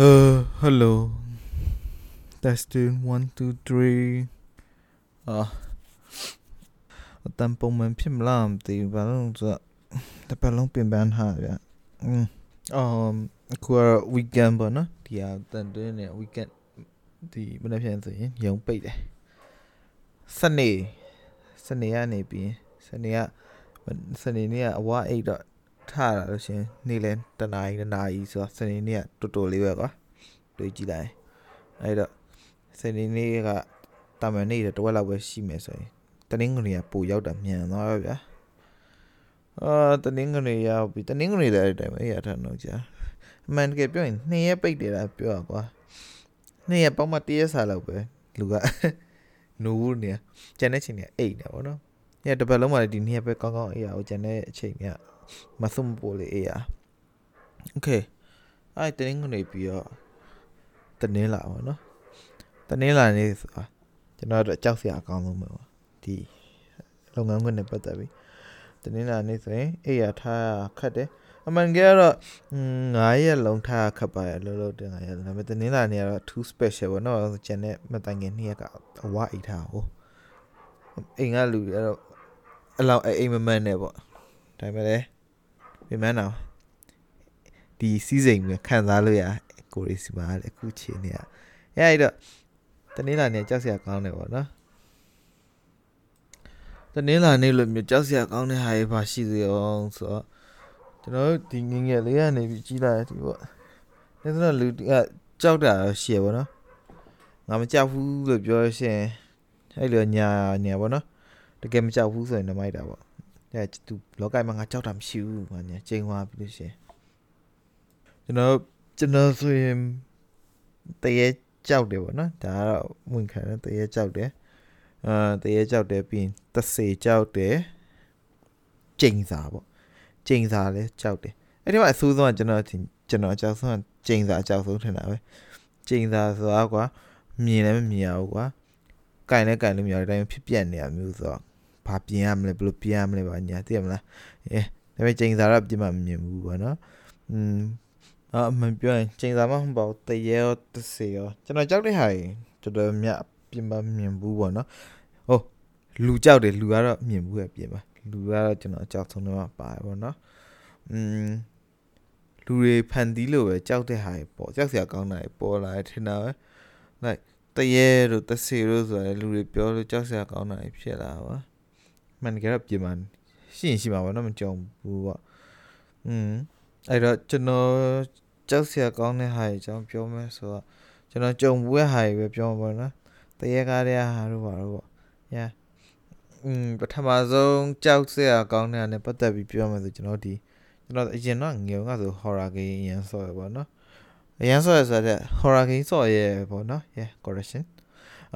Uh, hello. Testing 1 2 3အာအတန်ပုံမှန်ဖြစ်မလားမသိဘူးဘာလို့လဲဆိုတော့တစ်ပတ်လုံးပြင်ပန်းထားဗျอืมအမ်အခုက weekend ပေါ့နော်ဒီဟာတန်တွင်းနေ weekend ဒီမနေ့ပြန်ဆိုရင်ရုံပိတ်တယ်စနေစနေကနေပြီးစနေကစနေနေ့ကအဝါအိတ်တော့ ထားတာလို့ရှင်နေ့လဲတနာရီတနာရီဆိုတော့စနေနေ့ကတော်တော်လေးပဲကွာတွေးကြည့်လိုက်အဲ့တော့စနေနေ့ကတာမန်နေ့တဝက်လောက်ပဲရှိမယ်ဆိုရင်တနင်္ဂနွေကပိုရောက်တာမြန်သွားပဲဗျာအာတနင်္ဂနွေရောက်ပြီတနင်္ဂနွေလည်းအဲ့တိုင်းပဲရထားတော့ကြာအမှန်တကယ်ပြောရင်နှစ်ရက်ပိတ်တယ်လားပြောရကွာနှစ်ရက်ပေါင်းမှတစ်ရက်စာလောက်ပဲလူကနိုးနေကျန်တဲ့ချိန်ကအိတ်နေပါတော့ညတပတ်လုံးမှဒီနှစ်ရက်ပဲကောင်းကောင်းအေးရအောင်ကျန်တဲ့အချိန်က မဆုံးပေါ်လေအေးရโอเคအဲ့တနင်္ဂနွေပြီးတော့တနင်္လာပါနော်တနင်္လာနေ့ဆိုတာကျွန်တော်တို့ကြောက်စရာအကောင်းဆုံးပဲပေါ့ဒီလုပ်ငန်းခွင်နဲ့ပတ်သက်ပြီးတနင်္လာနေ့ဆိုရင်အေးရထားခတ်တယ်အမှန်ကတော့9ရက်လုံးထားခတ်ပါရလို့လို့တင်9ရက်ဒါပေမဲ့တနင်္လာနေ့ကတော့ too special ပေါ့နော်ကျန်တဲ့မတိုင်ခင်နေ့ကအဝအိတ်ထားဟိုအိမ်ကလူတွေကတော့အလောက်အိမ်မမှန်နဲ့ပေါ့ဒါပေမဲ့လည်း ပြန်မနာဒီစီးစိမ်ပဲခံစားလို့ရကိုရီစီမာလည်းအခုချိန်နေရအဲအဲ့တော့တနင်္လာနေ့ကြောက်စရာကောင်းတယ်ပေါ့နော်တနင်္လာနေ့လို့မျိုးကြောက်စရာကောင်းတဲ့ဟာတွေပါရှိသေးအောင်ဆိုတော့ကျွန်တော်တို့ဒီငငယ်လေးကနေပြီးကြီးလာတယ်ဒီပေါ့ဒါဆိုတော့လူကကြောက်တာရှေ့ပေါ့နော်ငါမကြောက်ဘူးလို့ပြောရှင်အဲ့လိုညာညာပေါ့နော်တကယ်မကြောက်ဘူးဆိုရင်နမိုက်တာပေါ့ အဲသူလောကမှာငါကြောက်တာမရှိဘူးငါညာချိန်သွားပြီလို့ရှင်ကျွန်တော်ကျွန်တော်ဆိုရင်တရေကြောက်တယ်ပေါ့နော်ဒါကတော့ဝင်ခံတယ်တရေကြောက်တယ်အာတရေကြောက်တယ်ပြီးရင်တဆေကြောက်တယ်ကျိန်စာပေါ့ကျိန်စာလည်းကြောက်တယ်အဲ့ဒီမှာအဆိုးဆုံးကကျွန်တော်ကျွန်တော်အကြောက်ဆုံးကျိန်စာအကြောက်ဆုံးထင်တာပဲကျိန်စာဆိုတာကွာမြင်လည်းမမြင်ရဘူးကွာကင်လည်းကင်လို့မရတဲ့အတိုင်းဖြစ်ပြက်နေရမျိုးဆိုတော့ ဘာပြင်ရမလဲဘယ်လိုပြင်ရမလဲဘာညာသိရမလားအဲဒါပေမဲ့ကျိန်စာတော့ပြင်မမြင်ဘူးပေါ့နော်อืมအာမပြောရင်ကျိန်စာမဟုတ်ပါဘူးတရေရောတစေရောကျွန်တော်ကြောက်တဲ့ဟာကြီးတော်တော်မြတ်ပြင်မမြင်ဘူးပေါ့နော်ဟုတ်လူကြောက်တယ်လူကတော့မြင်ဘူးပဲပြင်ပါလူကတော့ကျွန်တော်ကြောက်ဆုံးတော့ပါတယ်ပေါ့နော်อืมလူတွေဖန်တီးလို့ပဲကြောက်တဲ့ဟာကြီးပေါ့ကြောက်စရာကောင်းတာကြီးပေါ်လာတယ်ထင်တာပဲ like တရေတို့တစေတို့ဆိုရင်လူတွေပြောလို့ကြောက်စရာကောင်းတာကြီးဖြစ်လာပါ မှန်ကြတော့ပြင်မှာရှိရင်ရှိမှာပေါ့နော်မကြုံဘူးပေါ့อืมအဲ့တော့ကျွန်တော်ကြောက်စရာကောင်းတဲ့ဟာကြီးအကြောင်းပြောမယ်ဆိုတော့ကျွန်တော်ကြုံဘူးတဲ့ဟာကြီးပဲပြောမှာပေါ့နော်တရေကားတဲ့ဟာတို့ပါတော့ပေါ့ yeah อืมပထမဆုံးကြောက်စရာကောင်းတဲ့ဟာနဲ့ပတ်သက်ပြီးပြောမယ်ဆိုကျွန်တော်ဒီကျွန်တော်အရင်တော့ငယ်ကဆို horror game အရင်ဆော့ရပေါ့နော်အရင်ဆော့ရဆိုတဲ့ horror game ဆော့ရဲပေါ့နော် yeah correction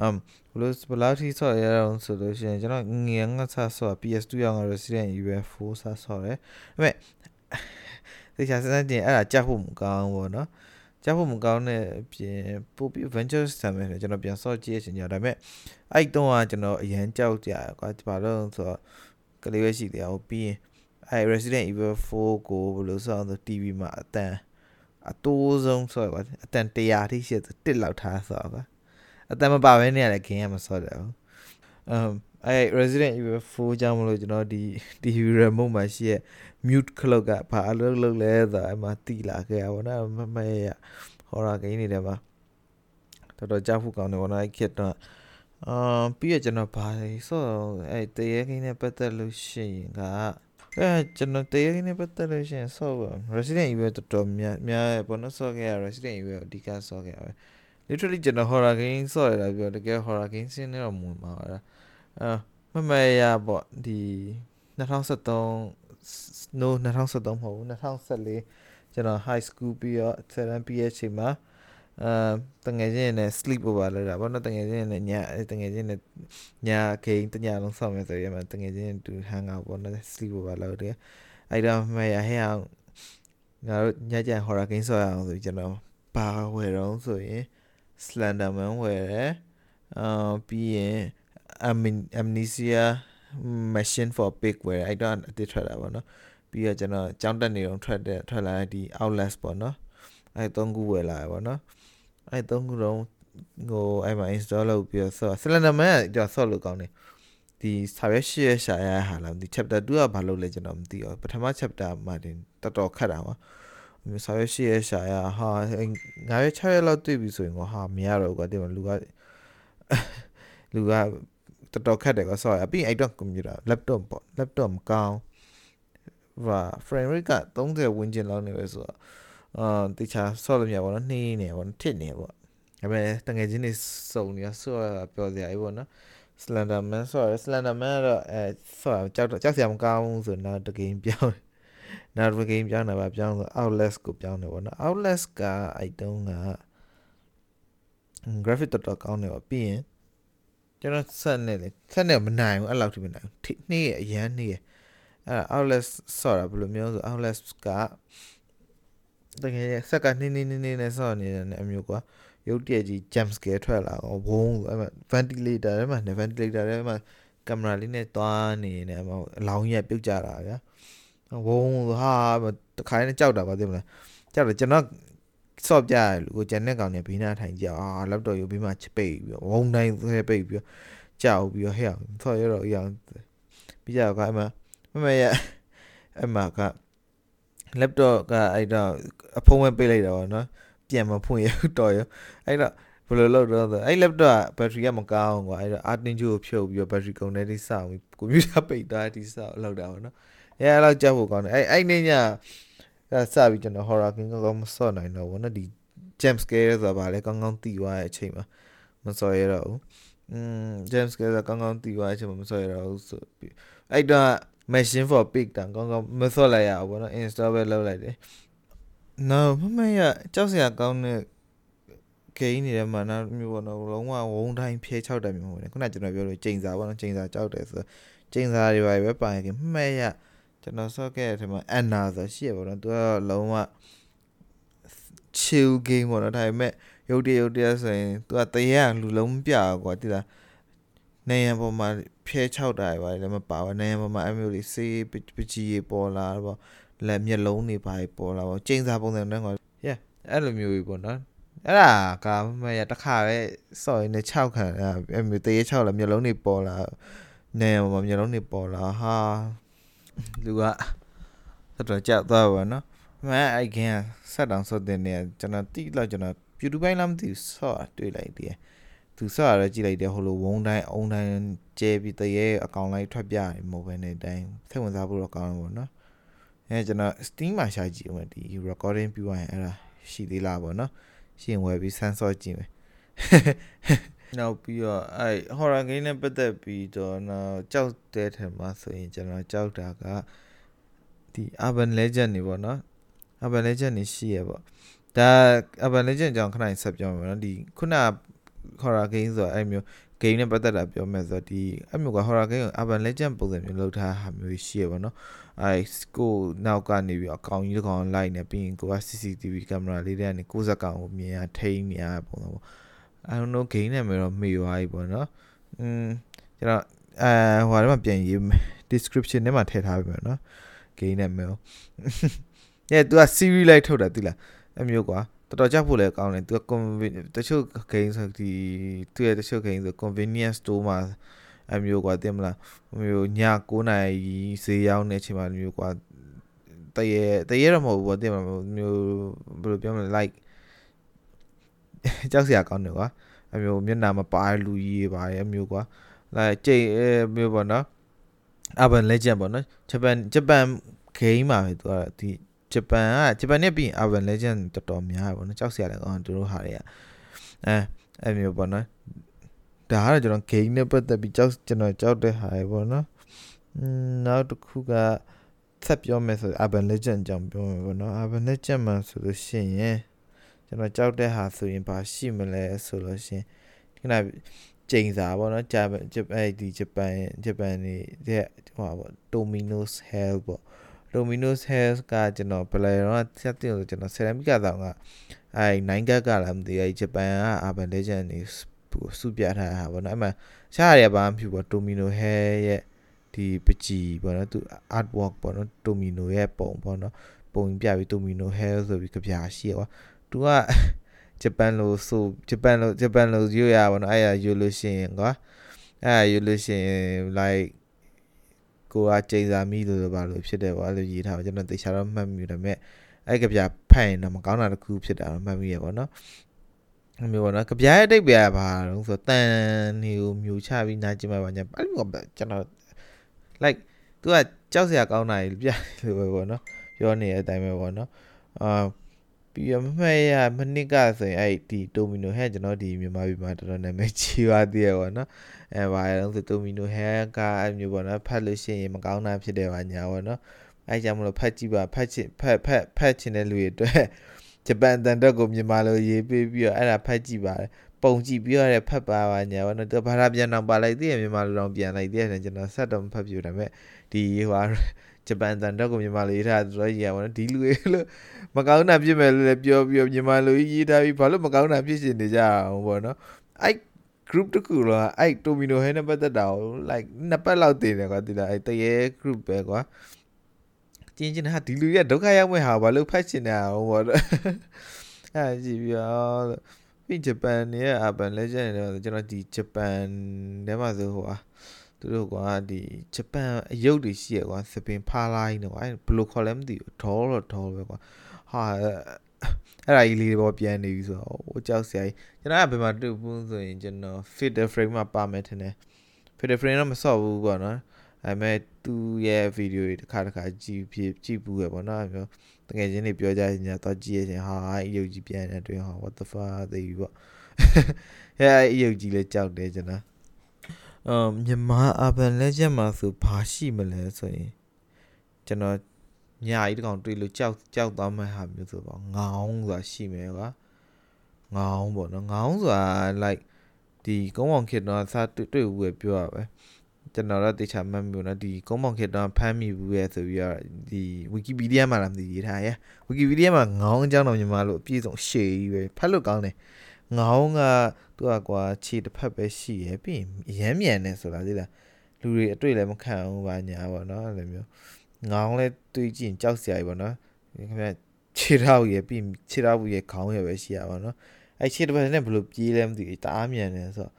um ဘလို့ဘလောက်ထိဆော့ရအောင်ဆိုလို့ရှိရင်ကျွန်တော်ငယ်ငါဆဆော့ PS2 ရောက်တော့ Resident Evil 4ဆဆော့တယ်ဒါပေမဲ့ဒီချာစစတင်အဲ့ဒါကြောက်ဖို့မကောင်းဘူးနော်ကြောက်ဖို့မကောင်းတဲ့အပြင်ပို့ပြီး Venture System နဲ့ကျွန်တော်ပြန်ဆော့ကြည့်ရချင်ကြဒါပေမဲ့အဲ့တုန်းကကျွန်တော်အရန်ကြောက်ကြကွာဘာလို့ဆိုတော့ကလေးပဲရှိတယ်ဟိုပြီးရင်အဲ့ Resident Evil 4ကိုဘလို့ဆိုတော့ TV မှာအတန်အတိုးဆုံးဆိုတော့အတန်100ထိရှိတစ်လောက်ထားဆိုတော့ကွာ အတန်မပါဘဲနေရတဲ့ game ကမဆော့တယ်ဘူးအမ်အဲ Resident Evil 4ကြောင့်မလို့ကျွန်တော်ဒီ TV remote မှာရှိရဲ့ mute clock ကဘာအလုပ်လုပ်လဲဆိုတာအမှတိလာခဲ့ရပါတော့မမရ horror game တွေထဲမှာတော်တော်ကြောက်ဖို့ကောင်းတယ်ဘောနော်အဲ့ခက်တော့အာပြီးရကျွန်တော်ဘာလဲဆိုတော့အဲ့တရေကိန်းနဲ့ပတ်သက်လို့ရှိရင်ကအဲကျွန်တော်တရေကိန်းနဲ့ပတ်သက်လို့ရှိရင်ဆော့ပါ Resident Evil တော်တော်များများဘောနော်ဆော့ခဲ့ရ Resident Evil အဓိကဆော့ခဲ့ရ literally ကျွန်တော် horror game ဆော့ရတာပြောတကယ် horror game စင်းနေတော့မဝင်ပါဘူးအာမမရပေါ့ဒီ2013 no 2013မဟုတ်ဘူး2014ကျွန်တော် high school ပြီးတော့7 PH ချိန်မှာအာတငယ်ချင်းနဲ့ sleep over လုပ်တာပေါ့နော်တငယ်ချင်းနဲ့ညတငယ်ချင်းနဲ့ညခိန်တညလုံးဆောက်မယ်ဆိုရင်တငယ်ချင်းတူ hang out ပေါ့နော် sleep over လုပ်တယ်အဲ့တော့မရဟဲ့အောင်ငါတို့ညကြံ horror game ဆော့ရအောင်ဆိုကျွန်တော်ဘာဝယ်တော့ဆိုရင် Slenderman ဝယ်တယ်အာပြီးရင် amnesia machine for pig ဝယ်အဲ့တော့အတစ်ထွက်တာပေါ့နော်ပြီးတော့ကျွန်တော်ကြောင်းတက်နေတော့ထွက်တဲ့ထွက်လာတဲ့ဒီ outlast ပေါ့နော်အဲ့သုံးခုဝယ်လာရပါတော့အဲ့သုံးခုတော့ဟိုအဲ့မှာ install လုပ်ပြီးတော့ဆော့ Slenderman ကကျွန်တော်ဆော့လို့ကောင်းတယ်ဒီစာရွက်ရှိရရှာရဟာလားဒီ chapter 2ကဘာလုပ်လဲကျွန်တော်မသိဘူးပထမ chapter မှာတင်တော်တော်ခက်တာပါ စာရွက်ရှိရရှာရဟာငါရွက်6ရက်လောက်တွေ့ပြီဆိုရင်ဟာမရတော့ဘူးကွာဒီမှာလူကလူကတော်တော်ခက်တယ်ကွာဆော့ရအပြင်အဲ့တော့ computer laptop ပေါ့ laptop မကောင်းဟာ frame rate က30ဝန်းကျင်လောက်နေပဲဆိုတော့အာတခြားဆော့လို့မရပါတော့နှေးနေပေါ့ထစ်နေပေါ့ဒါပေမဲ့တငယ်ချင်းတွေစုံနေဆော့ရပြောစရာကြီးပေါ့နော် Slenderman ဆော့ရ Slenderman တော့အဲဆော့ကြောက်ကြောက်စရာမကောင်းဘူးဆိုတော့တကင်းပြောင်း နောက်တစ်ဂိမ်းပြောင်းတာပါပြောင်းဆို Outlast ကိုပြောင်းတယ်ပေါ့နော် Outlast ကအဲ့တုန်းက graphic တော်တော်ကောင်းတယ်ပေါ့ပြီးရင်ကျွန်တော်ဆက်နေလေဆက်နေမနိုင်ဘူးအဲ့လောက်ထိမနိုင်ဘူးနှေးရအရန်နှေးရအဲ့ Outlast ဆော့တာဘယ်လိုမျိုးဆို Outlast ကတကယ်ဆက်ကနှင်းနှင်းနှင်းနဲ့ဆော့နေတယ်အမျိုးကွာရုပ်တရက်ကြီး jump scare ထွက်လာတော့ဝုန်းအဲ့မှာ ventilator ထဲမှာ ventilator ထဲမှာကင်မရာလေးနဲ့တွားနေနေမှာအလောင်းကြီးပြုတ်ကြတာဗျာ ဝုန်းဟာတခါနဲ့ကြောက်တာပါသိမလားကြောက်တယ်ကျွန်တော်ဆော့ပြရလူကိုကျန်တဲ့ကောင်တွေဘေးနားထိုင်ကြအာလက်တော့ယူပြီးမှချပိတ်ပြီးဝုန်းတိုင်းဆွဲပိတ်ပြီးကြောက်ပြီးဟဲ့အောင်ဆော့ရတော့အရင်ပြီးကြတော့ကအမမမရအမက laptop ကအဲ့တော့အဖုံးဝဲပိတ်လိုက်တာပေါ့နော်ပြန်မဖွင့်ရတော့ရအဲ့တော့ဘယ်လိုလုပ်တော့ဆိုအဲ့ laptop ကဘက်ထရီကမကောင်းကွာအဲ့တော့ Artin ကိုဖြုတ်ပြီးတော့ဘက်ထရီကုန်တဲ့တိစောက်ပြီးကွန်ပျူတာပိတ်သွားတိစောက်လောက်တာပေါ့နော် အဲအဲ့လောက်ကြောက်ဖို့ကောင်းတယ်အဲ့အဲ့နေ့ညကစပြီးကျွန်တော် horror game ကောင်းကောင်းမစော့နိုင်တော့ဘူးနော်ဒီ jump scare ဆိုတာဗာလဲကောင်းကောင်းတီးသွားတဲ့အချိန်မှာမစော့ရတော့ဘူးอืม jump scare ဆိုတာကောင်းကောင်းတီးသွားတဲ့အချိန်မှာမစော့ရတော့ဘူးဆိုပြီးအဲ့တော့ machine for pick တန်ကောင်းကောင်းမစော့လိုက်ရဘူးပေါ့နော် install ပဲလုပ်လိုက်တယ် no မမရကြောက်စရာကောင်းတဲ့ဂိမ်းနေတယ်မှာနော်မျိုးပေါ့နော်လုံးဝဝုံတိုင်းဖြဲ6တယ်မျိုးပေါ့နော်ခုနကျွန်တော်ပြောလို့ချိန်စာပေါ့နော်ချိန်စာကြောက်တယ်ဆိုချိန်စာတွေပါပဲပါရင်မှဲ့ရ ကျွန်တော်ဆော့ခဲ့တဲ့ထဲမှာ Anna ဆိုရှိရပေါ့နော်သူကလုံးဝ chill game ပေါ့နော်ဒါပေမဲ့ရုပ်တရက်ရုပ်တရက်ဆိုရင်သူကတရေကလူလုံးပြကွာတိလားနေရပေါ်မှာဖျဲ6တာပဲလည်းမပါဘူးနေရပေါ်မှာအမျိုးလေးစေးပကြီးရေပေါ်လာတော့လက်မျက်လုံးတွေပါပေါ်လာပေါ့ကျင်းစာပုံစံနဲ့ကွာ yeah အဲ့လိုမျိုးကြီးပေါ့နော်အဲ့ဒါကမရတခါပဲစော်ရင်လည်း6ခံအဲ့မျိုးတရေ6လာမျက်လုံးတွေပေါ်လာနေရပေါ်မှာမျက်လုံးတွေပေါ်လာဟာ လူကတော်တော်ကြောက်သွားပါနော်မအဲ့ခင်ဆက်တောင်ဆော့တဲ့နေကျွန်တော်တိလောက်ကျွန်တော် YouTube ပိုင်းလားမသိဘူးဆော့တွေ့လိုက်တယ်သူဆော့ရကြည့်လိုက်တယ်ဟိုလိုဝုန်းတိုင်းအုံတိုင်းကျဲပြီးတရေအကောင်လိုက်ထွက်ပြတယ်မဟုတ်ဘဲနဲ့တိုင်းစိတ်ဝင်စားဖို့တော့ကောင်းတယ်ပေါ့နော်အဲကျွန်တော် Steam မှာရှာကြည့်ဦးမယ်ဒီ recording ပြီးသွားရင်အဲ့ဒါရှိသေးလားပေါ့နော်ရှိရင်ဝယ်ပြီးဆန်းဆော့ကြည့်မယ် နောက်ပြီးတော့အဲ horror game နဲ့ပတ်သက်ပြီးတော့နောက်ကြောက်တဲ့ထဲမှာဆိုရင်ကျွန်တော်ကြောက်တာကဒီ urban legend တွေပေါ့နော် urban legend တွေရှိရပေါ့ဒါ urban legend ကြောင့်ခဏဆက်ပြောမယ်နော်ဒီခုန horror game ဆိုတာအဲ့မျိုး game နဲ့ပတ်သက်တာပြောမယ်ဆိုတော့ဒီအဲ့မျိုးက horror game ကို urban legend ပုံစံမျိုးလုပ်ထားတာမျိုးရှိရပါတော့အဲကိုနောက်ကနေပြီးအကောင်ကြီးတစ်ကောင်လိုက်နေပြီးရင်ကိုက CCTV ကင်မရာလေးတွေကနေကိုဇက်ကောင်ကိုမြင်ရထိန်းနေရပုံစံပေါ့ I don't know game နဲ့မျိုးတော့မေ့သွားပြီပေါ့နော်อืมကျွန်တော်အဲဟိုထဲမှာပြန်ရေး description ထဲမှာထည့်ထားပြီပေါ့နော် game နဲ့မျိုးအဲ तू က series လိုက်ထုတ်တာသိလားအမျိုးကွာတော်တော်ကြောက်ဖို့လည်းကောင်းတယ်သူက convenience တချို့ game ဆိုဒီသူရဲ့တချို့ game ဆို convenience store မှာအမျိုးကွာတင်မလားမျိုးည9နာရီဈေးရောက်နေချိန်မှာမျိုးကွာတရေတရေတော့မဟုတ်ဘူးပေါ့တင်မလားမျိုးဘယ်လိုပြောမလဲ like ကြောက်စရာကောင်းတယ်ကွာအမျိုးမျက်နှာမပါလူကြီးပါရဲ့အမျိုးကွာ like ကြိတ်မျိုးပေါ့နော် urban legend ပေါ့နော်ဂျပန်ဂျပန် game မှာပဲသူကဒီဂျပန်ကဂျပန်နဲ့ပြီးရင် Urban Legend တော်တော်များတယ်ပေါ့နော်ကြောက်စရာလည်းကောင်းသူတို့ဟာတွေကအဲအဲ့မျိုးပေါ့နော်ဒါကတော့ကျွန်တော် game နဲ့ပတ်သက်ပြီးကြောက်ကျွန်တော်ကြောက်တဲ့ဟာတွေပေါ့နော်နောက်တစ်ခုကဆက်ပြောမယ်ဆို Urban Legend အကြောင်းပြောမယ်ပေါ့နော် Urban Legend မှာဆိုလို့ရှိရင် ကျွန်တော်ကြောက်တဲ့ဟာဆိုရင်ဘာရှိမလဲဆိုလို့ရှိရင်ခုနကျိန်စာပေါ့နော်ဂျပန်အဲဒီဂျပန်ဂျပန်နေတဲ့ဟိုပါ Domino's Hell ပေါ့ Domino's House ကကျွန်တော်ဘယ်လဲတော့ဆက်တင်လို့ကျွန်တော် ceramic ကတော့ကအဲ9ကက်ကလည်းမသိအဲဂျပန်က Urban Legend နေစုပြထားတာပေါ့နော်အဲ့မှာရှားရပါမဖြစ်ပေါ့ Domino Hair ရဲ့ဒီပကြီးပေါ့နော်သူ artwork ပေါ့နော် Domino ရဲ့ပုံပေါ့နော်ပုံပြပြီး Domino Hair ဆိုပြီးကြပြရှိရ ပါ तू ကဂျပန်လိုဆိုဂျပန်လိုဂျပန်လိုယူရပါတော့အဲ့ရယူလို့ရှိရင်ကွာအဲ့ရယူလို့ရှိရင် like ကိုကကျိန်စာမိလို့ပါလို့ဖြစ်တယ်ပေါ့အဲ့လိုရေးထားပါကျွန်တော်တေချာတော့မှတ်မိတယ်မဲ့အဲ့ကပြဖတ်ရင်တော့မကောင်းတာတစ်ခုဖြစ်တာတော့မှတ်မိရပေါ့နော်အမျိုးပေါ့နော်ကြပြားရဲ့အတိတ်ပြပါတော့ဆိုတန်နေကိုမျိုးချပြီးနားကြည့်မှပါညာအဲ့လိုကျွန်တော် like သူကကြောက်စရာကောင်းတာကြီးပြလို့ပဲပေါ့နော်ပြောနေတဲ့အတိုင်းပဲပေါ့နော်အာ ပြီးရမမှတ်ရမနစ်ကဆိုရင်အဲ့ဒီတိုမီနိုဟဲကျွန်တော်ဒီမြန်မာပြည်မှာတော်တော်နာမည်ကြီးပါသေးရပေါ့နော်အဲဘာလဲဆိုတိုမီနိုဟဲကအဲ့မျိုးပေါ့နော်ဖတ်လို့ရှိရင်မကောင်းတာဖြစ်တယ်ပါညာပေါ့နော်အဲကြောင့်မလို့ဖတ်ကြည့်ပါဖတ်ချင်ဖတ်ဖတ်ဖတ်ချင်တဲ့လူတွေအတွက်ဂျပန်တန်တက်ကိုမြန်မာလိုရေးပေးပြီးတော့အဲ့ဒါဖတ်ကြည့်ပါတယ်ပုံကြည့်ပြီးတော့ဖတ်ပါပါညာပေါ့နော်သူဘာသာပြန်တော့ပါလိုက်သေးတယ်မြန်မာလိုတော့ပြန်လိုက်သေးတယ်ကျွန်တော်ဆက်တော့မဖတ်ပြဒါပေမဲ့ဒီဟို ဂျပန်တန်တက်ကိုမြန်မာလိုရေးထားတော်ကြီးရပါတော့ဒီလူတွေလို့မကောင်းတာဖြစ်မယ်လို့လည်းပြောပြီးတော့မြန်မာလိုရေးထားပြီးဘာလို့မကောင်းတာဖြစ်ရှင်နေကြအောင်ပေါ့နော်အဲ့ group တခုလောအဲ့ Domino ဟဲနဲ့ပတ်သက်တာကို like နှစ်ပတ်လောက်တင်တယ်ကွာဒီလားအဲ့တရေ group ပဲကွာကျင်းချင်းဟာဒီလူရဒုက္ခရောက်မဲ့ဟာဘာလို့ဖတ်ချင်တာအောင်ပေါ့အဲ့ကြည့်ပြီးတော့ပြီးဂျပန်ရဲ့ urban legend တွေကျွန်တော်ဒီဂျပန်ထဲမှာဆိုဟိုဟာ သူတို့ကဒီဂျပန်အယုတ်တွေရှိရကွာစပင်ဖားလိုက်တော့အဲ့ဘယ်လိုခေါ်လဲမသိဘူးဒေါ်တော့ဒေါ်ပဲကွာဟာအဲ့ဒါကြီးလေးပေါ်ပြန်နေပြီဆိုတော့ဟိုကြောက်စရာကြီးကျွန်တော်ကဘယ်မှာတွေ့ဘူးဆိုရင်ကျွန်တော် fit the frame မှာပါမယ်ထင်တယ် fit the frame တော့မဆော့ဘူးပေါ့နော်အဲမဲ့သူ့ရဲ့ဗီဒီယိုတွေတစ်ခါတစ်ခါကြည့်ဖြစ်ကြည့်ဘူးရပေါ့နော်ပြောတကယ်ချင်းတွေပြောကြရင်ညာတော့ကြည့်ရချင်းဟာအယုတ်ကြီးပြန်နေတွေ့ဟာ what the fuck သိပြီပေါ့အဲအယုတ်ကြီးလည်းကြောက်တယ်ကျွန်တော် အမ်မြန်မာ urban legend မှာဆိုဘာရှိမလဲဆိုရင်ကျွန်တော်ညာကြီးတကောင်တွေ့လို့ကြောက်ကြောက်သွားမှဟာမျိုးဆိုပေါ့ငောင်းဆိုတာရှိမယ်ကွာငောင်းပေါ့နော်ငောင်းဆိုတာ like ဒီကုန်းအောင်ခေတ်တော့စတွေ့တွေ့ဘူးပဲပြောရပဲကျွန်တော်တော့တေချာမှတ်မျိုးနော်ဒီကုန်းပေါင်ခေတ်တော့ဖမ်းမိဘူးရဲ့ဆိုပြီးတော့ဒီ Wikipedia မှာလာမသိရေးထားရ Wikipedia မှာငောင်းအကြောင်းတော်မြန်မာလို့အပြည့်စုံရှေ့ကြီးပဲဖတ်လို့ကောင်းတယ် ငောင်းကသူကကွာခြေတစ်ဖက်ပဲရှိရပြီးရင်ရမ်းမြန်နေဆိုတာသိလားလူတွေအတွေ့လည်းမခံဘူးပါညာပေါ့နော်အဲ့လိုမျိုးငောင်းလဲတွေးကြည့်ရင်ကြောက်စရာကြီးပေါ့နော်ခင်ဗျခြေထောက်ရပြီးခြေထောက်ဘူးရခေါင်းရပဲရှိရပါတော့အဲ့ခြေတစ်ဖက်နဲ့ဘယ်လိုပြေးလဲမသိဘူးတအားမြန်နေဆိုတော့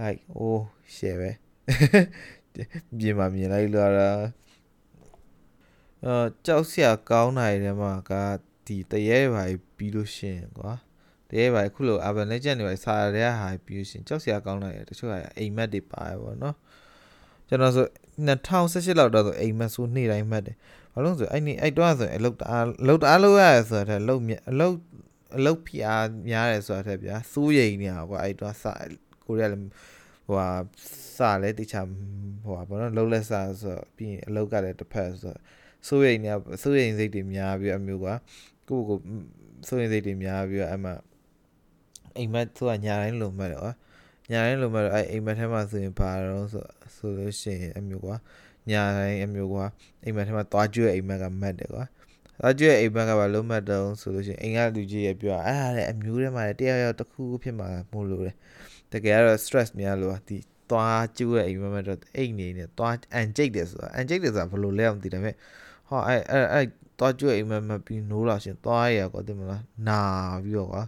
like oh shit ပဲပြင်မှာမြင်လိုက်လာတာအာကြောက်စရာကောင်းနိုင်တယ်မှာကဒီတရေပါပြီးလို့ရှင်ကွာ တရေပါခုလို urban legend တွေစာရတဲ့ဟာပြီးလို့ရှင်ကြောက်စရာကောင်းနိုင်တယ်တချို့ကအိမ်မက်တွေပါတယ်ပေါ့နော်ကျွန်တော်ဆို2018လောက်တော့ဆိုအိမ်မက်ဆိုနေ့တိုင်းမှတ်တယ်ဘာလို့ဆိုအဲ့နေ့အဲ့တော့ဆိုအလုတ်တအားအလုတ်တအားလို့ရဆိုတော့အလုတ်အလုတ်အလုတ်ဖီအားများတယ်ဆိုတော့ဗျာစိုးရိမ်နေတာကွာအဲ့တော့စကိုရီးယားလည်းဟိုဟာစလဲတခြားဟိုဟာဘောနော်လှုပ်လက်စဆိုပြီးရင်အလုတ်ကလည်းတစ်ဖက်ဆိုစိုးရိမ်နေစိုးရိမ်စိတ်တွေများပြီးအမျိုးကကိုကိုစိုးရိမ်စိတ်တွေများပြီးအမှ အိမ်မက်သူကညာတိုင်းလုံမဲ့တော့ညာတိုင်းလုံမဲ့တော့အဲအိမ်မက်ထဲမှာဆိုရင်ဘာတော့ဆိုဆိုလို့ရှိရင်အမျိုးကညာတိုင်းအမျိုးကအိမ်မက်ထဲမှာသွားကျွေးအိမ်မက်ကမက်တယ်ကွာသွားကျွေးအိမ်မက်ကဘာလုံးမက်တော့ဆိုလို့ရှိရင်အိမ်ကလူကြီးရဲ့ပြောအဲ့ဒါလည်းအမျိုးထဲမှာတယောက်ယောက်တစ်ခုဖြစ်မှာမို့လို့လေတကယ်ကတော့ stress များလို့ဒီသွားကျိုးရဲ့အိမ်မက်တော့အိတ်နေနေသွားအန်ကျိတ်တယ်ဆိုတာအန်ကျိတ်တယ်ဆိုတာဘယ်လိုလဲမသိတယ်မဲ့ဟောအဲ့အဲ့အဲ့သွားကြွအိမ်မက်မပြီးနိုးလာရှင်သွားရကွာတင်မလားနာပြီးတော့ကွာ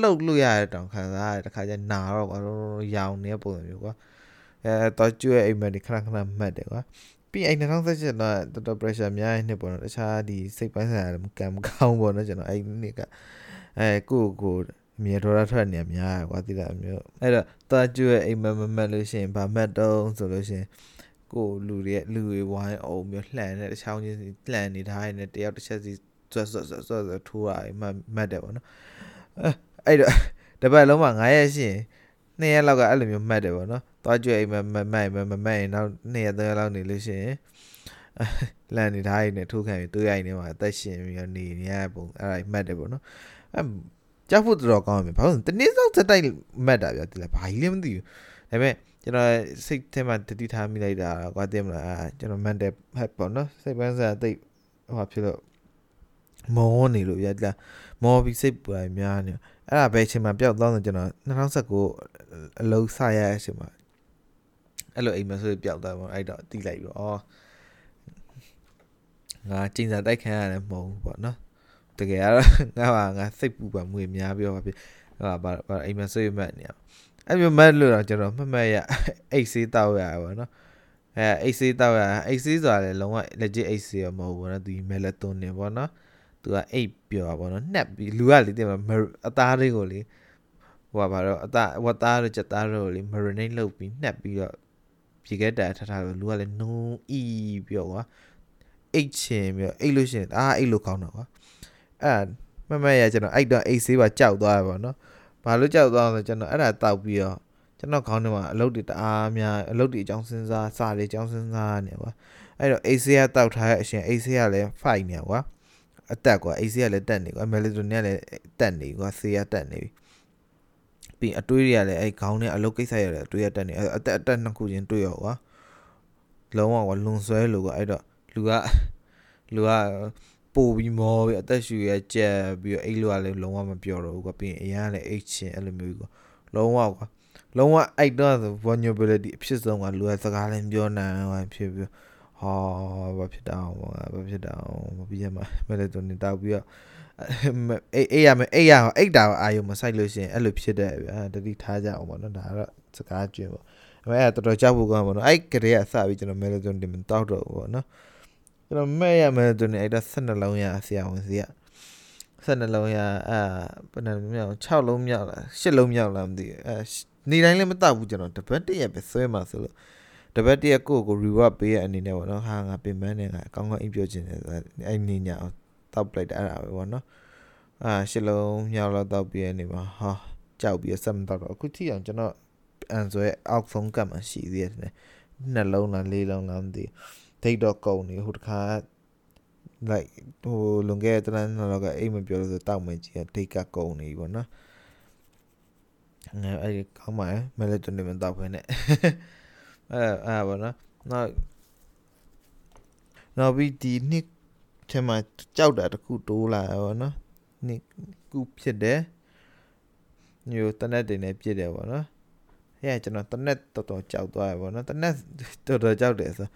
လှုပ်လို့ရတဲ့တောင်ခံစားရတယ်တခါကျနာတော့ကွာရောင်နေပုံစံမျိုးကွာအဲသွားကြွအိမ်မက်ဒီခဏခဏမှတ်တယ်ကွာပြီးအဲ့2017တော့တော်တော် pressure များနေပေါ့နော်တခြားဒီစိတ်ပိုင်းဆိုင်ရာကံမကောင်းပေါ့နော်ကျွန်တော်အဲ့နေ့ကအဲကိုကိုအမြဲဒေါ်လာထွက်နေများကွာတိလာမျိုးအဲ့တော့သွားကြွအိမ်မက်မမက်လို့ရှိရင်ဗာမက်တုံးဆိုလို့ရှိရင်ကိုလူတွေလူတွေဝိုင်းအောင်မျိုးလှန်တဲ့တချောင်းချင်းလှန်နေထားတဲ့တယောက်တစ်ချက်စီဆွတ်ဆွတ်ဆွတ်ဆွတ်ထိုးရမှမတ်တယ်ပေါ့နော်အဲ့ တော့တပတ်လုံးမှာ9ရက်ရှိရင်2ရက်လောက်ကအဲ့လိုမျိုးမှတ်တယ်ပေါ့နော်သွားကြွအိမ်မမမတ်မမမတ်ရင်နောက်2ရက်3ရက်လောက်နေလို့ရှိရင်လန်နေထားရင်ထိုးခံပြီးတွေးရိုက်နေမှာအသက်ရှင်ပြီးနေနေရပုံအဲ့ဒါမှတ်တယ်ပေါ့နော်အဲကြောက်ဖို့တော်တော်ကောင်းတယ်ဘာလို့တနေ့စောက်စတိုက်မှတ်တာဗျာဒီလားဘာကြီးလဲမသိဘူးဒါပေမဲ့ကျွန်တော်စိတ်ထဲမှာတတိထားမိလိုက်တာကွာတင်မလားအာကျွန်တော် mental health ပေါ့နော်စိတ်ပန်းစားတိတ်ဟိုဖြစ်လို့မောနေလို့ရလားမောပြီးစိတ်ပူရများနေ အဲ့ဒါပဲအချိန်မှာပျောက်သွားတော့ကျွန်တော်2019အလုံးစရတဲ့အချိန်မှာအဲ့လိုအိမ်မဆိုပျောက်သွားပါအဲ့တော့တီးလိုက်ပြီးဩငါကျင်းစာတိုက်ခံရတယ်မဟုတ်ဘူးပေါ့နော်တကယ်ကတော့ငါဟာငါစိတ်ပူပါမွေများပြောပါဖြစ်ဟာဘာဘာအိမ်မှာဆွေးမှတ်နေရအဲ့မျိုးမတ်လို့တော့ကျွန်တော်မှတ်မှတ်ရအိတ်ဆေးတောက်ရပါတော့အဲအိတ်ဆေးတောက်ရအိတ်ဆေးဆိုတာလည်းလုံးဝ legit အိတ်ဆေးရမဟုတ်ဘူးနော်ဒီမယ်လက်သွန်နေပေါ့နော် သူကအိတ်ပြောပါတော့နှက်ပြီးလူကလေတင်မှာအသားတွေကိုလေဟိုပါတော့အသားဝတ်သားတို့ချက်သားတို့လေ marinate လုပ်ပြီးနှက်ပြီးတော့ပြေခဲတာထထားလို့လူကလည်းနုံအီပြောကွာအိတ်ချင်ပြီးတော့အိတ်လို့ရှိရင်အာအိတ်လို့ကောင်းတော့ကွာအဲ့မမရကျွန်တော်အိတ်တော့အိတ်ဆေးပါကြောက်သွားရပါတော့ဘာလို့ကြောက်သွားလဲကျွန်တော်အဲ့ဒါတောက်ပြီးတော့ကျွန်တော်ခေါင်းထဲမှာအလုပ်တွေတအားများအလုပ်တွေအကြောင်းစဉ်းစားစာတွေအကြောင်းစဉ်းစားနေကွာအဲ့တော့အိတ်ဆေးကတောက်ထားရအရှင်အိတ်ဆေးကလည်း fight နေကွာ အတက်ကွာအိတ်ဆေးကလည်းတက်နေကွာမယ်လီတိုနီကလည်းတက်နေကွာဆေးကတက်နေပြီပြီးအတွေးတွေကလည်းအဲ့ခေါင်းထဲအလုပ်ကိစ္စရတယ်အတွေးရတက်နေအတက်အတက်နှစ်ခုချင်းတွေးရောကွာလုံးဝကွာလွန်ဆွဲလို့ကွာအဲ့တော့လူကလူကပို့ပြီးမောပြီးအသက်ရှူရကြက်ပြီးတော့အိတ်လို့ကလည်းလုံးဝမပြောတော့ဘူးကွာပြီးရင်အရင်ကလည်းအိတ်ချင်အဲ့လိုမျိုးကွာလုံးဝကွာလုံးဝအိတ်တော့ vulnerability အဖြစ်ဆုံးကလူကစကားလည်းပြောနိုင်ဟိုဖြစ်ပြီး ဟာဘာဖြစ်တာဘာဖြစ်တာမပြီးရမှာမဲလေတော့နေတောက်ပြီးတော့အေးအေးရမယ်အေးရအိတ်တာအာယုံမဆိုင်လို့ရှိရင်အဲ့လိုဖြစ်တဲ့ဗျာတတိထားကြအောင်ပေါ့နော်ဒါကတော့စကားကျွန်းပေါ့အဲ့ဒါတော်တော်ကြောက်ဖို့ကောင်းပါတော့အဲ့ကလေးကစပြီးကျွန်တော်မဲလေတော့တင်မတောက်တော့ဘူးပေါ့နော်ကျွန်တော်မဲ့ရမယ်သူနေအဲ့ဒါ12လုံးရဆရာဝန်စီက12လုံးရအာဘယ်နှလုံးမြောက်6လုံးမြောက်လား10လုံးမြောက်လားမသိဘူးအဲနေတိုင်းလည်းမတောက်ဘူးကျွန်တော်တပတ်တရက်ပဲဆွဲမှာဆိုလို့ တပတ်တရက်ကိုကို reward ပေးရအနေနဲ့ပေါ့နော်ဟာငါပင်ပန်းနေငါအကောင်းကောင်းအိပ်ပျော်ခြင်းတယ်အဲ့နေညာတောက်ပလိုက်တာအဲ့ဒါပဲပေါ့နော်အာရှစ်လုံးမြောက်တော့တောက်ပြီးနေမှာဟာကြောက်ပြီးဆက်မတောက်တော့အခုထိအောင်ကျွန်တော်အန်ဆိုရဲ့အောက်ဆုံးကတ်မှရှိသေးတယ်နှလုံးလားလေးလုံးလားမသိဒိတ်တော့ကုန်နေဟိုတခါ like ဟိုလွန်ခဲ့တဲ့တန်းတော့ကအိမ်မပြောလို့ဆိုတောက်မယ်ကြီးဒိတ်ကကုန်နေပြီပေါ့နော်ငါအဲ့ကောင်းပါရဲ့မဲလက်တိုနေမတောက်ဖ ೇನೆ အဲအဲပါနော်နောက်နောက်ပြီးဒီနှစ်ထဲမှာကြောက်တာတခုတိုးလာရောနော်နှစ်ခုဖြစ်တယ်ညိုတနက်တင်နေပြစ်တယ်ပေါ့နော်ဟဲ့ကျွန်တော်တနက်တော်တော်ကြောက်သွားရပေါ့နော်တနက်တော်တော်ကြောက်တယ်ဆို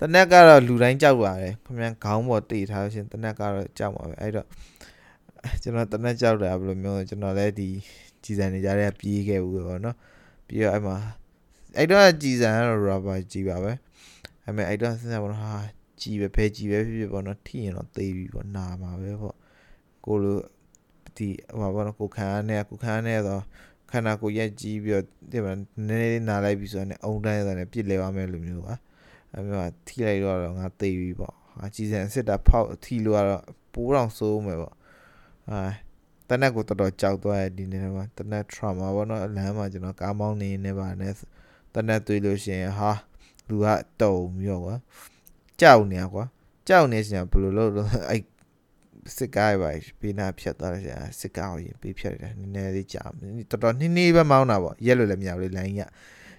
တနက်ကတော့လူတိုင်းကြောက်ပါတယ်ခင်ဗျာခေါင်းပေါ်တိထားလို့ရှင်တနက်ကတော့ကြောက်ပါပဲအဲ့တော့ကျွန်တော်တနက်ကြောက်တာဘယ်လိုမျိုးကျွန်တော်လည်းဒီကြည်စံနေကြတဲ့ပြေးခဲ့ဘူးပေါ့နော်ပြီးတော့အဲ့မှာ အဲ့တော့ကြည်စံကတော့ rubber ကြီးပါပဲအဲ့မဲ့အဲ့တော့စဉ်းစားပါတော့ဟာကြီးပဲဖဲကြီးပဲဖြစ်ဖြစ်ပေါ့နော်ထိရင်တော့သေပြီပေါ့နာမှာပဲပေါ့ကိုလိုဒီဟိုပါတော့ကိုခံရနေကိုခံရနေတော့ခန္ဓာကိုယ်ရက်ကြီးပြီးတော့ဒီမှာနည်းနည်းနာလိုက်ပြီဆိုတော့အုံတိုင်းဆိုတော့ပြစ်လဲသွားမယ်လို့မျိုးပါအဲ့မျိုးထိလိုက်တော့ငါသေပြီပေါ့ဟာကြီးစံစစ်တာဖောက်ထိလို့ကတော့ပိုးတော့စိုးမယ်ပေါ့အာတနက်ကိုတော်တော်ကြောက်သွားတဲ့ဒီနေ့မှာတနက် trauma ပေါ့နော်အလမ်းမှာကျွန်တော်ကားမောင်းနေနေပါနဲ့ တနက်သွေးလို့ရှိရင်ဟာလူကတုံပြီးတော့ကွာကြောက်နေကွာကြောက်နေစင်ဘယ်လိုလုပ်လို့အဲ့စစ်ကားပဲပေးနာဖြတ်သွားတယ်စစ်ကားကိုရင်ပေးဖြတ်တယ်နည်းနည်းလေးကြာတော်တော်နှင်းနှီးပဲမောင်းတာပေါ့ရက်လို့လည်းမရဘူးလေလိုင်းရ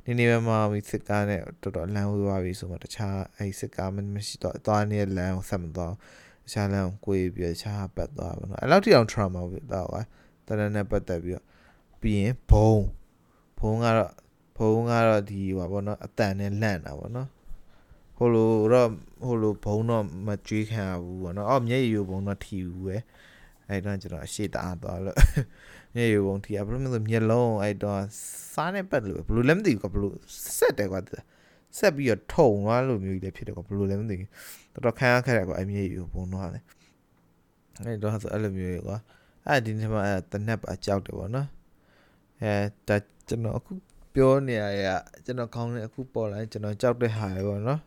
နည်းနည်းပဲမောင်းပြီးစစ်ကားနဲ့တော်တော်လမ်းဝေးသွားပြီဆိုမှတခြားအဲ့စစ်ကားမရှိတော့သွားနေတဲ့လမ်းကိုဆက်မသွားတခြားလမ်းကိုကိုယ်ပြီးတခြားပတ်သွားပါတော့အဲ့လောက်ထိအောင် trauma ဖြစ်တော့ကွာတရနဲ့ပတ်သက်ပြီးတော့ပြီးရင်ဘုံဘုံကတော့ ဘုံကတော့ဒီဟိုပါဘောနော်အတန်နဲ့လန့်တာပေါ့နော်ဟိုလိုတော့ဟိုလိုဘုံတော့မကြွေးခံရဘူးပေါ့နော်အော်မျက်ရည်ဘုံတော့ထီဘူးပဲအဲ့တော့ကျွန်တော်အရှိတအားသွားလို့မျက်ရည်ဘုံထီရဘယ်လိုမျိုးမျက်လုံးအဲ့တော့စားနေပတ်လို့ဘယ်လိုလဲမသိဘူးကဘယ်လိုဆက်တယ်ကွာဆက်ပြီးတော့ထုံသွားလို့မျိုးကြီးလည်းဖြစ်တယ်ကွာဘယ်လိုလဲမသိဘူးတော်တော်ခံရခဲ့တယ်ကွာအဲ့မျက်ရည်ဘုံတော့လေအဲ့တော့ဆိုအဲ့လိုမျိုးကွာအဲ့ဒီနေ့မှအဲ့တနက်ပါကြောက်တယ်ပေါ့နော်အဲဒါကျွန်တော်အခု ပြောနေရရကျွန်တော်ခေါင်းနဲ့အခုပေါ်လာကျွန်တော်ကြောက်တဲ့ဟာပဲပေါ့နော်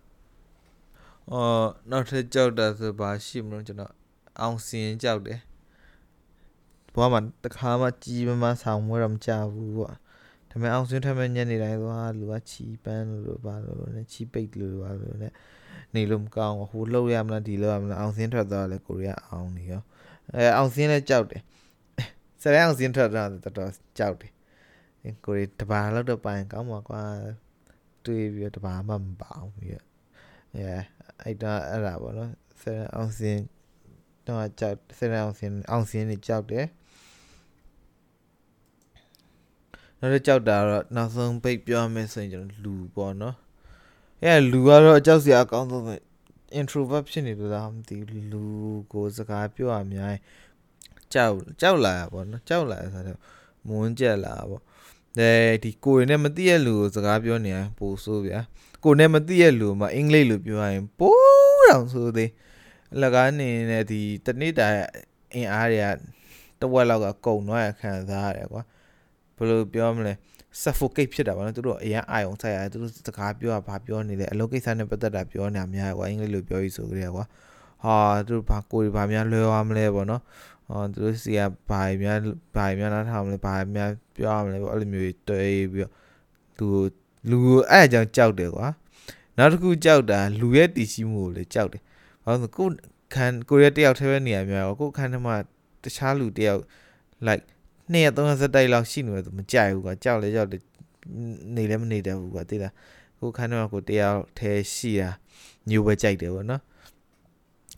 အော်နောက်ထပ်ကြောက်တာဆိုဘာရှိမလို့ကျွန်တော်အောင်စင်ကြောက်တယ်ဘွားမှာတခါမှကြီးမမဆောင်မွေးတော့မကြဘူးပေါ့ဒါပေမဲ့အောင်စင်ထက်မဲ့ညနေတိုင်းသွားလူကချီပန်းလို့ပါလို့နဲ့ချီပိတ်လို့ပါလို့နဲ့နေလို့မကောင်းဟိုလှုပ်ရမလားဒီလှုပ်ရမလားအောင်စင်ထွက်သွားလဲကိုရီးယားအောင်နေရောအဲအောင်စင်လည်းကြောက်တယ်စရဲအောင်စင်ထွက်တော့တော်တော်ကြောက်တယ် ကိုရီတဘာလောက်တော့ပိုင်ကောင်းပါကွာတွေးပြီးတဘာမှမပါအောင်ပြီးအဲအဲ့ဒါအဲ့ဒါပေါ့နော်ဆယ်အောင်စင်တော့ကြောက်ဆယ်အောင်စင်အောင်စင်နေကြောက်တယ်နောက်တော့ကြောက်တာတော့နောက်ဆုံးပိတ်ပြောမယ်ဆိုရင်ကျွန်တော်လူပေါ့နော်အဲလူကတော့ကြောက်စရာအကောင်းဆုံးပဲ introvert ဖြစ်နေလို့လားမသိဘူးလူကိုစကားပြောရများကြောက်ကြောက်လာပေါ့နော်ကြောက်လာဆိုတော့မွန်းကြက်လာပေါ့ အဲဒီကိုယ်နဲ့မသိရလူကိုစကားပြောနေရင်ပိုဆိုးဗျာကိုယ်နဲ့မသိရလူမှာအင်္ဂလိပ်လိုပြောရရင်ပိုးတောင်ဆိုသေးအလကားနေနဲ့ဒီတနေ့တာအင်အားတွေကတဝက်လောက်ကကုံသွားရခံစားရတယ်ကွာဘယ်လိုပြောမလဲ suffocate ဖြစ်တာပါနော်သူတို့အရင်အာယုံဆိုင်ရတယ်သူတို့စကားပြောတာဘာပြောနေလဲအလုပ်ကိစ္စနဲ့ပတ်သက်တာပြောနေတာများကွာအင်္ဂလိပ်လိုပြောပြီးဆိုကြရကွာဟာသူတို့ဘာကိုယ်ဘာများလွယ်သွားမလဲပေါ့နော် ဟောသူတို့စီကဘာများဘာများနားထောင်မလဲဘာများပြောရမလဲပေါ့အဲ့လိုမျိုးတွေးပြီးတော့သူလူအဲ့အကြောင်းကြောက်တယ်ကွာနောက်တစ်ခုကြောက်တာလူရဲ့တည်ရှိမှုကိုလည်းကြောက်တယ်ဘာလို့ကိုခန်းကိုရတယောက်တည်းပဲနေရများရောကိုခန်းထဲမှာတခြားလူတယောက် like နှစ်ရက်သုံးရက်စက်တိုက်လောက်ရှိနေတယ်သူမကြိုက်ဘူးကွာကြောက်လေကြောက်လေနေလည်းမနေတတ်ဘူးကွာသိလားကိုခန်းထဲမှာကိုတယောက်ထဲရှိတာညိုပဲကြိုက်တယ်ပေါ့နော်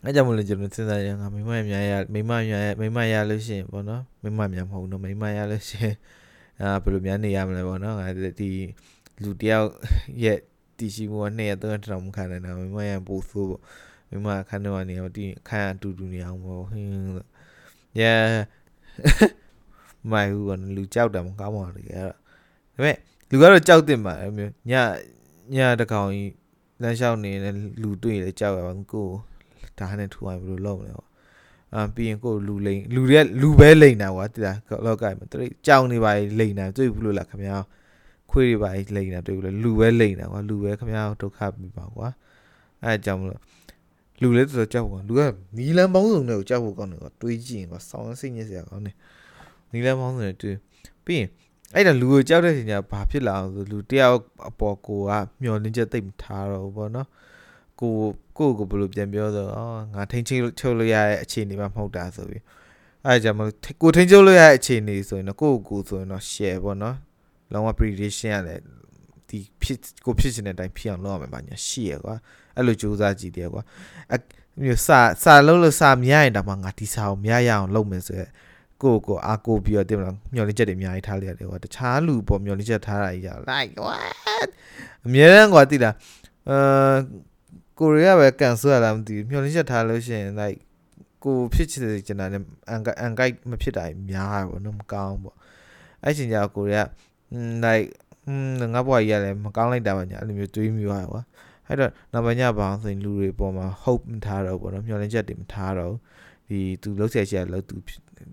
အဲကြောင့်မလို့ကျွန်တော်စဉ်းစားရငါမိမရများရမိမရမိမရလို့ရှိရင်ပေါ့နော်မိမများမဟုတ်တော့မိမရလို့ရှိရင်အာဘယ်လိုများနေရမလဲပေါ့နော်ငါဒီလူတယောက်ရဲ့တည်ရှိမှုကနှစ်ရက်သုံးရက်တောင်မခံနိုင်တာမိမရပို့ဆိုးပေါ့မိမခန်းထဲမှာနေတော့ဒီခန်းအတူတူနေအောင်ပေါ့ဟင်း yeah မိုက်ဘူးကလူကြောက်တယ်မကောင်းပါဘူးလေအဲ့တော့ဒါပေမဲ့လူကတော့ကြောက်တင်ပါအဲ့မျိုးညညတကောင်ကြီးလမ်းလျှောက်နေတဲ့လူတွေ့လေကြောက်ရပါဘူးကို ဒါနဲ့ထူအောင်ဘယ်လိုလုပ်မလဲပေါ့အာပြီးရင်ကိုလူလိန်လူတွေကလူပဲလိန်တာကွာတိလားလောက်ကမှာတိကြောင်နေပါလိန်တာတွေ့ဘူးလို့လားခင်ဗျာခွေးတွေပါလိန်တာတွေ့ဘူးလို့လူပဲလိန်တာကွာလူပဲခင်ဗျာဒုက္ခပြီးပါကွာအဲအကြောင်းမလို့လူလည်းတော်တော်ကြောက်ကွာလူကနီလန်ပေါင်းစုံတွေကိုကြောက်ဖို့ကောင်းတယ်ကွာတွေးကြည့်ရင်ကွာဆောင်းစိတ်ညစ်စရာကောင်းတယ်နီလန်းမောင်းဆိုနေတွေ့ပြီးရင်အဲ့ဒါလူကိုကြောက်တဲ့ချိန်ကျဘာဖြစ်လာအောင်ဆိုလူတယောက်အပေါ်ကိုကမျောလင်းချက်သိမ့်မထားတော့ဘူးပေါ့နော် ကိုကိုကိုဘယ်လိုပြန်ပြောဆိုအော်ငါထိန်ချင်းချုပ်လို့ရတဲ့အခြေအနေမှမဟုတ်တာဆိုပြီးအဲ့ကြောင့်မလို့ကိုထိန်ချုပ်လို့ရတဲ့အခြေအနေဆိုရင်တော့ကိုကိုဆိုရင်တော့ share ပေါ့နော်လုံးဝ prediction ရတယ်ဒီဖြစ်ကိုဖြစ်နေတဲ့အတိုင်းဖြစ်အောင်လုပ်ရမယ်ပါညာရှိရကွာအဲ့လိုစူးစမ်းကြည့်တယ်ကွာအမျိုးစာစာလုံးလို့စာမရရင်တော့မှငါဒီစာကိုမရရအောင်လုပ်မယ်ဆိုရက်ကိုကိုအားကိုပြီးတော့တင်မလားမျောလင်းချက်တွေအများကြီးထားလိုက်ရတယ်ကွာတခြားလူပေါ်မျောလင်းချက်ထားတာကြီးရ like what အများရန်ကွာတိလားအာ ကိုရီးယားပဲကန်ဆယ်ရလားမသိဘူးမျှော်လင့်ချက်ထားလို့ရှိရင် like ကိုဖြစ်ချင်တဲ့ကျွန်တော်လည်းအန်အန်ကိုက်မဖြစ်တာများတာပေါ့နော်မကောင်းပေါ့အဲ့ချိန်ကျတော့ကိုရီးယား like ငါ့ဘွားကြီးကလည်းမကောင်းလိုက်တာပါညာအဲ့လိုမျိုးတွေးမိသွားတယ်ကွာအဲ့တော့နောက်ပိုင်းညဘာဆိုရင်လူတွေပေါ်မှာ hope မထားတော့ပေါ့နော်မျှော်လင့်ချက်တွေမထားတော့ဒီသူလှုပ်ဆက်ချက်လှုပ်သူ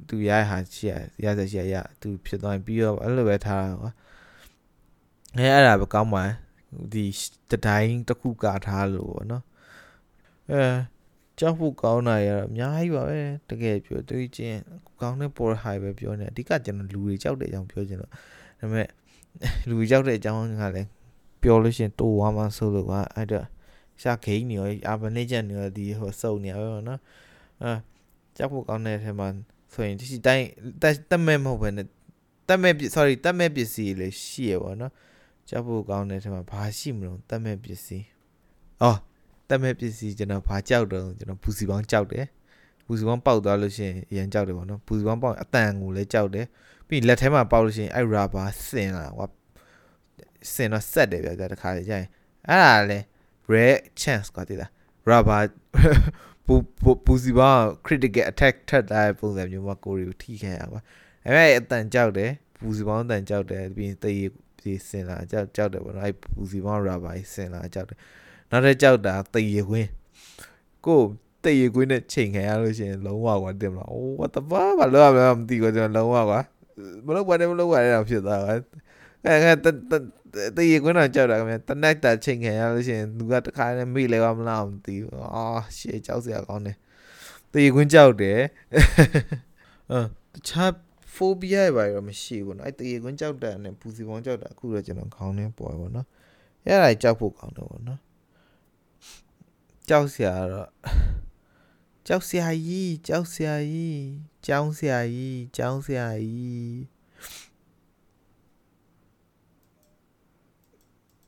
သူရရဟာချက်ရဆက်ချက်ရသူဖြစ်သွားရင်ပြီးတော့အဲ့လိုပဲထားတာကွာအဲအဲ့ဒါပဲကောင်းပါ ဒီတတိုင်းတစ်ခုကာထားလို့ပေါ့နော်အဲကြောက်ဖို့ကောင်းတာရတော့အများကြီးပါပဲတကယ်ပြောတွေးချင်းကောင်းတဲ့ပေါ်ဟိုင်ပဲပြောနေအဓိကကျွန်တော်လူတွေကြောက်တဲ့အကြောင်းပြောချင်တော့ဒါပေမဲ့လူတွေကြောက်တဲ့အကြောင်းကလည်းပြောလို့ရှိရင်တိုးသွားမှဆိုလို့ကအဲ့တော့ရှာခိန်နေရောအာဘနေချက်နေရောဒီဟိုစုံနေရောနော်အာကြောက်ဖို့ကောင်းတဲ့အထက်မှာဆိုရင်ဒီတိုင်းတက်မဲ့မဟုတ်ဘဲနဲ့တက်မဲ့ sorry တက်မဲ့ပစ္စည်းလည်းရှိရပါတော့ ကြောက်ဖို့ကောင်းတဲ့အထက်မှာဘာရှိမလို့တက်မဲ့ပစ္စည်းအော်တက်မဲ့ပစ္စည်းကျွန်တော်ဘာကြောက်တော့ကျွန်တော်ဘူစီပေါင်းကြောက်တယ်ဘူစီပေါင်းပေါက်သွားလို့ရှိရင်အရင်ကြောက်တယ်ပေါ့နော်ဘူစီပေါင်းပေါက်အတန်ကိုလည်းကြောက်တယ်ပြီးလက်ထဲမှာပေါက်လို့ရှိရင်အဲ့ရာဘာဆင်လာဟောဆင်တော့ဆက်တယ်ဗျာတခါလေကြာရင်အဲ့ဒါလည်း rare chance ကတည်းက rubber ပူပူစီပါ critical attack ထက်တဲ့ပုံစံမျိုးမှာကိုရီကိုထိခံရပါအဲ့မဲ့အတန်ကြောက်တယ်ပူစီပေါင်းအတန်ကြောက်တယ်ပြီးရင်တရေ ပြေစင်လာကြောက်ကြောက်တယ်ပေါ့နော်အဲ့ပူစီပေါင်း rubber ကြီးစင်လာကြောက်တယ်နောက်တစ်ကြောက်တာတရေခွင်းကိုတရေခွင်းနဲ့ချိန်ခံရလို့ရှိရင်လုံးဝကွာတင်မလား oh what the fuck ဘာလို့ရမလဲမသိဘူးကျွန်တော်လုံးဝကွာမလုပ်ပါနဲ့မလုပ်ပါနဲ့တော့ဖြစ်သွားကွာအဲအဲတရေခွင်းတော့ကြောက်တာခင်ဗျတနက်တာချိန်ခံရလို့ရှိရင်သူကတခါနဲ့မိလဲပါမလားမသိဘူးအာရှေ့ကြောက်စရာကောင်းတယ်တရေခွင်းကြောက်တယ်အဲတခြား phobia ပဲတော့မရှိဘူးเนาะအဲတရေခွင်းကြောက်တာနဲ့ပူစီပေါင်းကြောက်တာအခုတော့ကျွန်တော်ခေါင်းထဲပေါ်ပါเนาะအဲ့ဒါကြောက်ဖို့ကောင်းတယ်ပေါ့เนาะကြောက်စရာတော့ကြောက်စရာကြီးကြောက်စရာကြီးကြောင်းစရာကြီးကြောင်းစရာကြီး